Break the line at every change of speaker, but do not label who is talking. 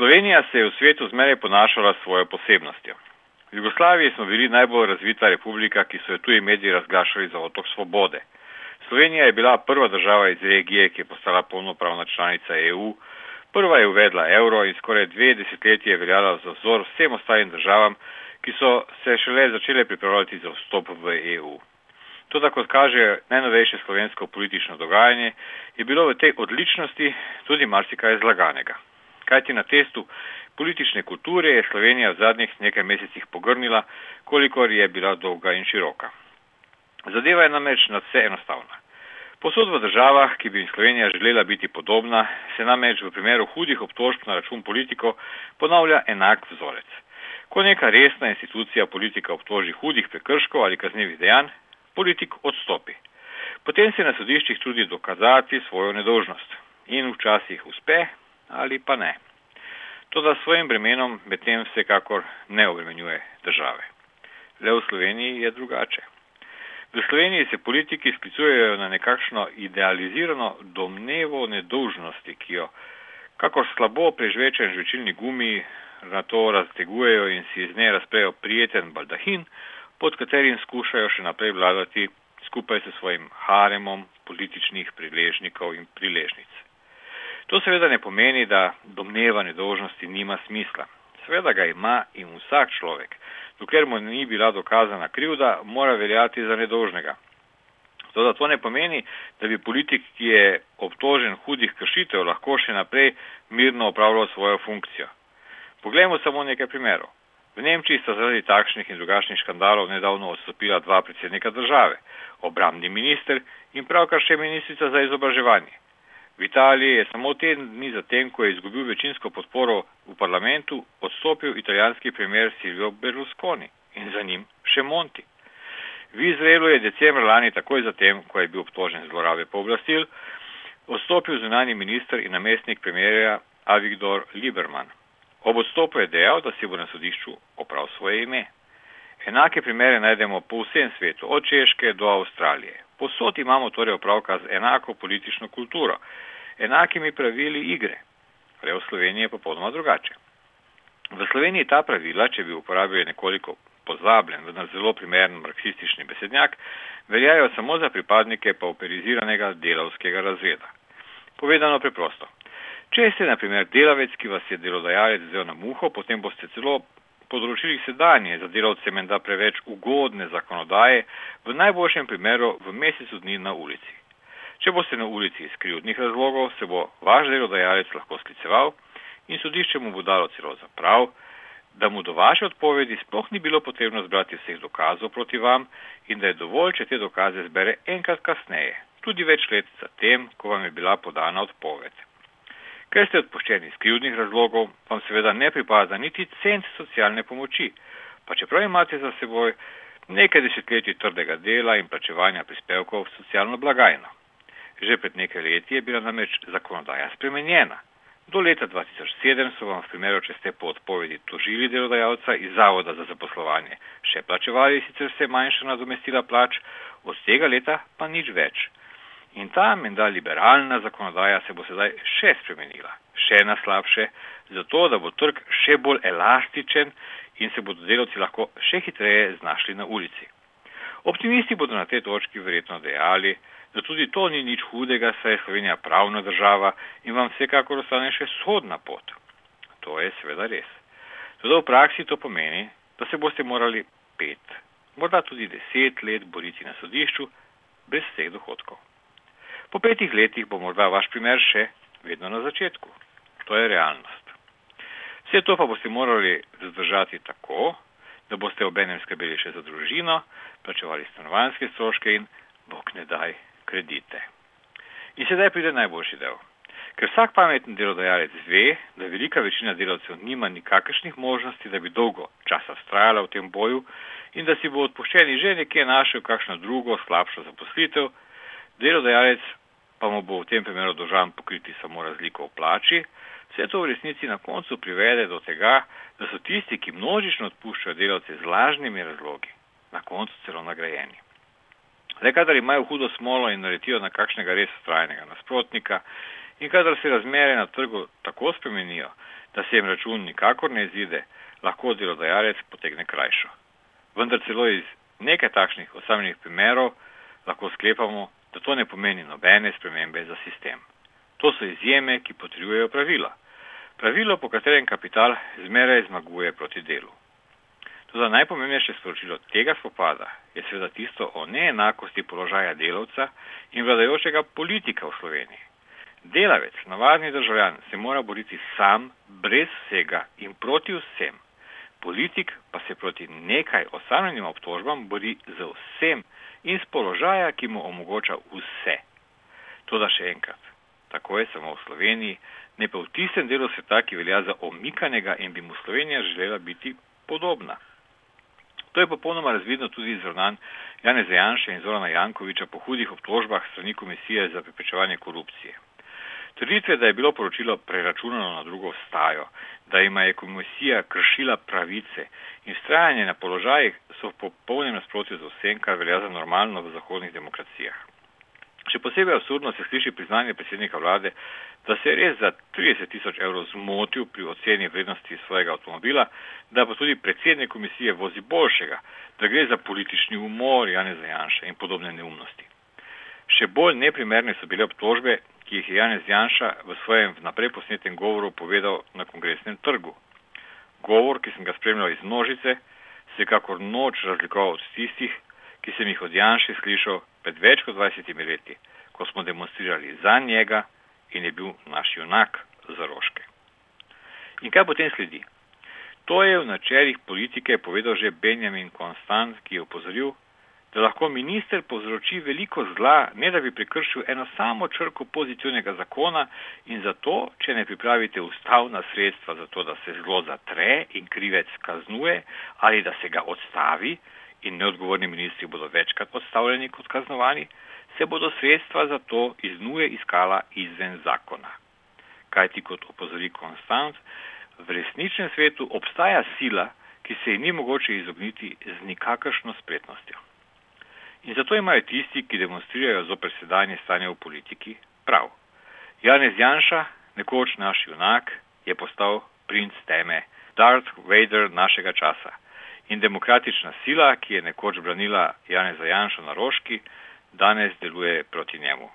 Slovenija se je v svetu zmeraj ponašala s svojo posebnostjo. V Jugoslaviji smo bili najbolj razvita republika, ki so jo tuji mediji razglašali za otok svobode. Slovenija je bila prva država iz regije, ki je postala polnopravna članica EU, prva je uvedla evro in skoraj dve desetletji je veljala za vzor vsem ostalim državam, ki so se šele začele pripravljati za vstop v EU. To, kot kaže najnovejše slovensko politično dogajanje, je bilo v tej odličnosti tudi marsikaj zlaganega. Kajti na testu politične kulture je Slovenija v zadnjih nekaj mesecih pogrnila, kolikor je bila dolga in široka. Zadeva je namreč nad vse enostavna. Posod v državah, ki bi jim Slovenija želela biti podobna, se namreč v primeru hudih obtožb na račun politiko ponavlja enak vzorec. Ko neka resna institucija politika obtoži hudih prekrškov ali kaznevih dejanj, politik odstopi. Potem se na sodiščih trudi dokazati svojo nedožnost in včasih uspe ali pa ne. To, da svojim bremenom medtem vsekakor ne obremenjuje države. Le v Sloveniji je drugače. V Sloveniji se politiki sklicujejo na nekakšno idealizirano domnevo nedolžnosti, ki jo, kakor slabo prežvečen žvečilni gumi, na to raztegujejo in si iz nje razprejo prijeten baldahin, pod katerim skušajo še naprej vladati skupaj s svojim haremom političnih priležnikov in priležnic. To seveda ne pomeni, da domneva nedolžnosti nima smisla. Seveda ga ima in vsak človek, dokler mu ni bila dokazana krivda, mora veljati za nedolžnega. Zato to ne pomeni, da bi politik, ki je obtožen hudih kršitev, lahko še naprej mirno opravljal svojo funkcijo. Poglejmo samo nekaj primerov. V Nemčiji sta zaradi takšnih in drugačnih škandalov nedavno odstopila dva predsednika države, obramni minister in pravkar še ministrica za izobraževanje. V Italiji je samo teden dni zatem, ko je izgubil večinsko podporo v parlamentu, odstopil italijanski premier Silvio Berlusconi in za njim še Monti. V Izraelu je decembra lani takoj zatem, ko je bil obtožen zlorabe pooblastil, odstopil zunani minister in namestnik premijerja Avigdor Lieberman. Ob odstopu je dejal, da si bo na sodišču oprav svoje ime. Enake primere najdemo po vsem svetu, od Češke do Avstralije. Posod imamo torej opravka z enako politično kulturo, enakimi pravili igre. Le v Sloveniji je popolnoma drugače. V Sloveniji ta pravila, če bi uporabili nekoliko pozabljen, vendar zelo primeren marksistični besednjak, veljajo samo za pripadnike pauperiziranega delavskega razreda. Povedano preprosto. Če ste, na primer, delavec, ki vas je delodajalec vzel na muho, potem boste celo področili sedanje za delavce menda preveč ugodne zakonodaje, v najboljšem primeru v mesecu dni na ulici. Če boste na ulici iz krivdnih razlogov, se bo vaš delodajalec lahko skliceval in sodišče mu bo dalo celo za prav, da mu do vaše odpovedi sploh ni bilo potrebno zbrati vseh dokazov proti vam in da je dovolj, če te dokaze zbere enkrat kasneje, tudi več let zatem, ko vam je bila podana odpoved. Ker ste odpuščeni iz krivdnih razlogov, vam seveda ne pripada niti cent socialne pomoči, pa čeprav imate za seboj nekaj desetletij trdega dela in plačevanja prispevkov v socialno blagajno. Že pred nekaj leti je bila namreč zakonodaja spremenjena. Do leta 2007 so vam v primeru, če ste po odpovedi tožili delodajalca iz Zavoda za zaposlovanje, še plačevali sicer vse manjša nadomestila plač, od tega leta pa nič več. In ta menda liberalna zakonodaja se bo sedaj še spremenila, še na slabše, zato da bo trg še bolj elastičen in se bodo delavci lahko še hitreje znašli na ulici. Optimisti bodo na tej točki verjetno dejali, da tudi to ni nič hudega, saj je Slovenija pravna država in vam vsekakor ostane še sodna pot. To je seveda res. Tudi v praksi to pomeni, da se boste morali pet, morda tudi deset let boriti na sodišču brez vseh dohodkov. Po petih letih bo morda vaš primer še vedno na začetku. To je realnost. Vse to pa boste morali zdržati tako, da boste obenem skrbeli še za družino, plačevali stanovanske stroške in, bog ne daj, kredite. In sedaj pride najboljši del. Ker vsak pameten delodajalec ve, da velika večina delavcev nima nikakršnih možnosti, da bi dolgo časa strajala v tem boju in da si bo odpuščeni že nekje našel kakšno drugo, slabšo zaposlitev, delodajalec pa mu bo v tem primeru dožan pokriti samo razliko v plači, vse to v resnici na koncu privede do tega, da so tisti, ki množično odpuščajo delavce z lažnimi razlogi, na koncu celo nagrajeni. Le kadar imajo hudo smolo in naletijo na kakšnega res trajnega nasprotnika in kadar se razmere na trgu tako spremenijo, da se jim račun nikakor ne izide, lahko delodajalec potegne krajšo. Vendar celo iz nekaj takšnih osamljenih primerov lahko sklepamo, da to ne pomeni nobene spremembe za sistem. To so izjeme, ki potrebujejo pravila. Pravilo, po katerem kapital zmeraj zmaguje proti delu. Toda najpomembnejše sporočilo tega spopada je seveda tisto o neenakosti položaja delavca in vladajočega politika v Sloveniji. Delavec, navadni državljan, se mora boriti sam, brez vsega in proti vsem. Politik pa se proti nekaj osamljenim obtožbam bori z vsem in z položaja, ki mu omogoča vse. Toda še enkrat, tako je samo v Sloveniji, ne pa v tistem delu sveta, ki velja za omikanega in bi mu Slovenija želela biti podobna. To je popolnoma razvidno tudi iz ravnanj Jane Zajanša in Zorana Jankoviča po hudih obtožbah strani Komisije za preprečevanje korupcije. Trditve, da je bilo poročilo preračunano na drugo stajo, da ima je komisija kršila pravice in strajanje na položajih so v popolnem nasprotju z vsem, kar velja za normalno v zahodnih demokracijah. Še posebej absurdno se sliši priznanje predsednika vlade, da se je res za 30 tisoč evrov zmotil pri oceni vrednosti svojega avtomobila, da pa tudi predsednik komisije vozi boljšega, da gre za politični umor Jane Zajanša in podobne neumnosti. Še bolj neprimerne so bile obtožbe, ki jih je Janez Janša v svojem naprej posnetem govoru povedal na kongresnem trgu. Govor, ki sem ga spremljal iz množice, se kakor noč razlikoval od tistih, ki sem jih od Janša slišal pred več kot 20 leti, ko smo demonstrirali za njega in je bil naš junak za roške. In kaj potem sledi? To je v načelih politike povedal že Benjamin Konstant, ki je upozoril, da lahko minister povzroči veliko zla, ne da bi prekršil eno samo črko pozitivnega zakona in zato, če ne pripravite ustavna sredstva za to, da se zlo zatre in krivec kaznuje ali da se ga odstavi in neodgovorni ministri bodo večkrat odstavljeni kot kaznovani, se bodo sredstva za to iznuje iskala izven zakona. Kaj ti kot opozori Konstant, v resničnem svetu obstaja sila, ki se ji ni mogoče izogniti z nikakršno spretnostjo. In zato imajo tisti, ki demonstrirajo zoper sedanje stanje v politiki, prav. Janez Janša, nekoč naš junak, je postal princ teme, Darth Vader našega časa. In demokratična sila, ki je nekoč branila Janeza Janša na roški, danes deluje proti njemu.